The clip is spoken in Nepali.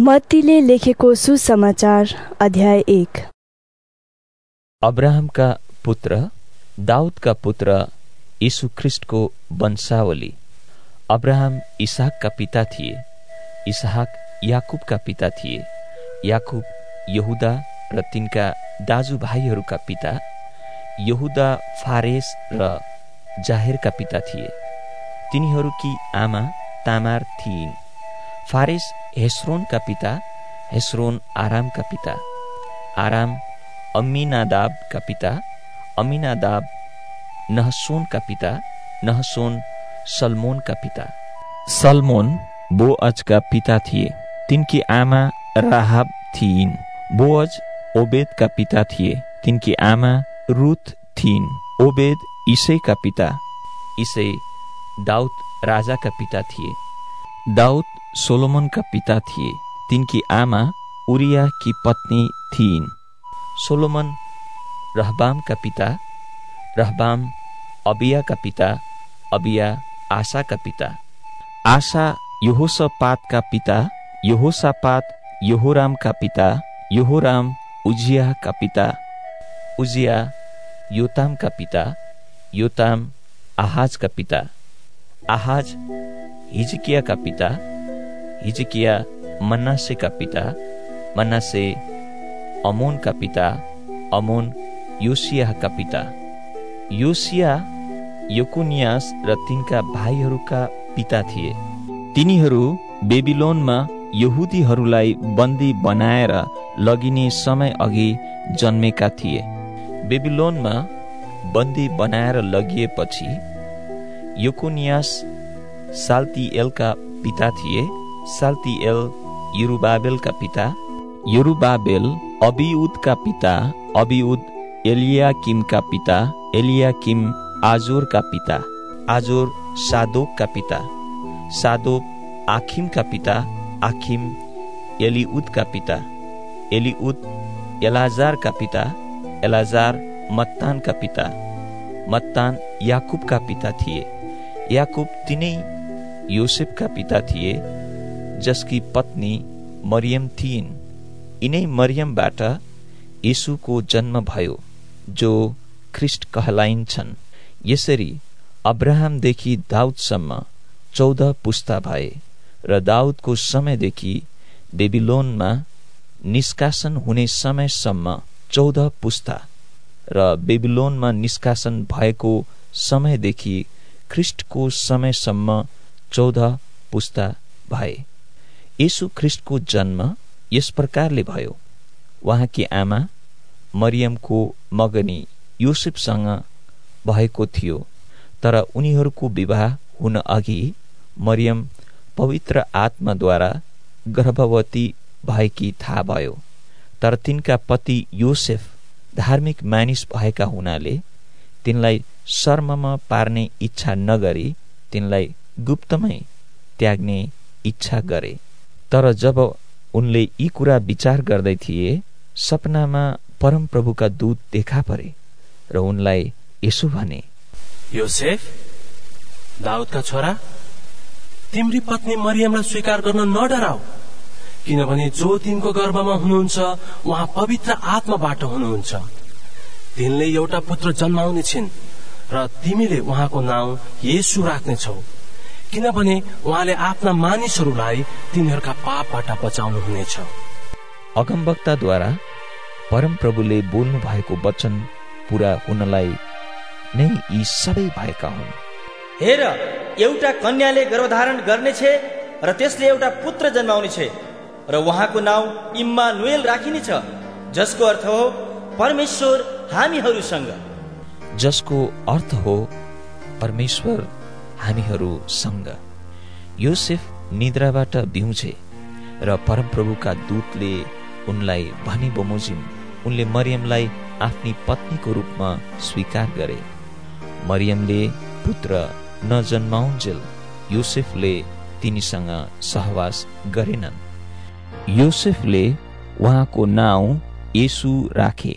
मत्तीले लेखेको सुसमाचार अध्याय एक। अब्राहमका पुत्र दाउदका पुत्र यीशु ख्रिस्टको वंशावली। अब्राहम इसाकका पिता थिए इसहाक याकुबका पिता थिए याकुब यहुदा र तिनका दाजुभाइहरूका पिता यहुदा फारेस र जाहेरका पिता थिए। तिनीहरूकी आमा तामार थिइन्। फारेस हेस्रोनका पिता हेस्रोन आरामका पिता आराम अम्मिनादाबका पिता अम्मिनादाब नहसोनका पिता नहसोन सलमोनका पिता सलमोन बोअजका पिता थिए तिनकी आमा राहाब थिइन् बोअज ओबेदका पिता थिए तिनकी आमा रुथ थिइन् ओबेद इसैका पिता इसै दाउद राजाका पिता थिए दाउद सोलोमनका पिता थिए। तिनकी आमा उरियाकी पत्नी थिइन् सोलोमन रहबामका पिता, रहबाम अबियाका पिता, अबिया आशाका पिता। आशा यहोसपातका पिता, यहोसापात यहोरामका पिता, यहोराम उजियाका पिता, उजिया योतामका पिता, योताम आहाजका पिता, आहाज हिजकियाका पिता हिजकिया मन्नासेका पिता मन्नासे अमोनका पिता अमोन योसियाका पिता योसिया योकुनियास र तिनका भाइहरूका पिता थिए तिनीहरू बेबिलोनमा यहुदीहरूलाई बन्दी बनाएर लगिने समय अघि जन्मेका थिए। बेबिलोनमा बन्दी बनाएर लगिएपछि योकुनियास साल्तिएलका पिता थिए। साल्तिएल युरुबाबेलका पिता युरुबाबेल अबिउदका पिता अबिउद एलियाकिमका पिता एलियाकिम आजोरका पिता आजोर सादोकका पिता सादोक आखिमका पिता आखिम एलिउदका पिता एलिउद एलाजारका पिता एलाजार मत्तानका पिता मत्तान याकुबका पिता थिए याकुब तिनै योसेफका पिता थिए जसकी पत्नी मरियम थिइन्। यिनै मरियमबाट यीशुको जन्म भयो जो ख्रिस्ट कहलाइन्छन्। यसरी अब्राहमदेखि दाउदसम्म चौध पुस्ता भए र दाउदको समयदेखि बेबिलोनमा निष्कासन हुने समयसम्म चौध पुस्ता र बेबिलोनमा निष्कासन भएको समयदेखि ख्रिस्टको समयसम्म चौध पुस्ता भए। यीशु ख्रिस्टको जन्म यस प्रकारले भयो। उहाँकी आमा मरियमको मगनी युसुफसँग भएको थियो तर उनीहरूको विवाह हुन अघि मरियम पवित्र आत्माद्वारा गर्भवती भएकी थाहा भयो। तर तिनका पति योसेफ धार्मिक मानिस भएका हुनाले तिनलाई शर्ममा पार्ने इच्छा नगरी तिनलाई गुप्तमै त्याग्ने इच्छा गरे। तर जब उनले यी कुरा विचार गर्दै थिए सपनामा परमप्रभुका दूत देखा परे र उनलाई यसो भने योसेफ दाउदका छोरा तिम्री पत्नी मरियमलाई स्वीकार गर्न नडराऊ किनभने जो तिनको गर्भमा हुनुहुन्छ उहाँ पवित्र आत्माबाट हुनुहुन्छ। तिनले एउटा पुत्र जन्माउने छिन् र तिमीले उहाँको नाउँ येसु राख्नेछौ। किनभने उहाँले आफ्ना मानिसहरूलाई तिनीहरूका पापबाट बचाउनु हुनेछ अगमवक्ताद्वारा परमप्रभुले बोल्नु भएको वचन पूरा हुनलाई नै यी सबै भएका हुन्। हेर एउटा कन्याले गर्भधारण गर्नेछ र त्यसले एउटा पुत्र जन्माउनेछ र उहाँको नाउँ इम्मानुएल राखिनेछ जसको अर्थ हो परमेश्वर हामीहरूसँग। जसको अर्थ हो परमेश्वर हामीहरूसँग। योसेफ निद्राबाट बिउछे र परमप्रभुका दूतले उनलाई भनी बमोजिम उनले मरियमलाई आफ्नी पत्नीको रूपमा स्वीकार गरे। मरियमले पुत्र नजन्माउन्जेल योसेफले तिनीसँग सहवास गरेनन्। योसेफले उहाँको नाउँ येसु राखे।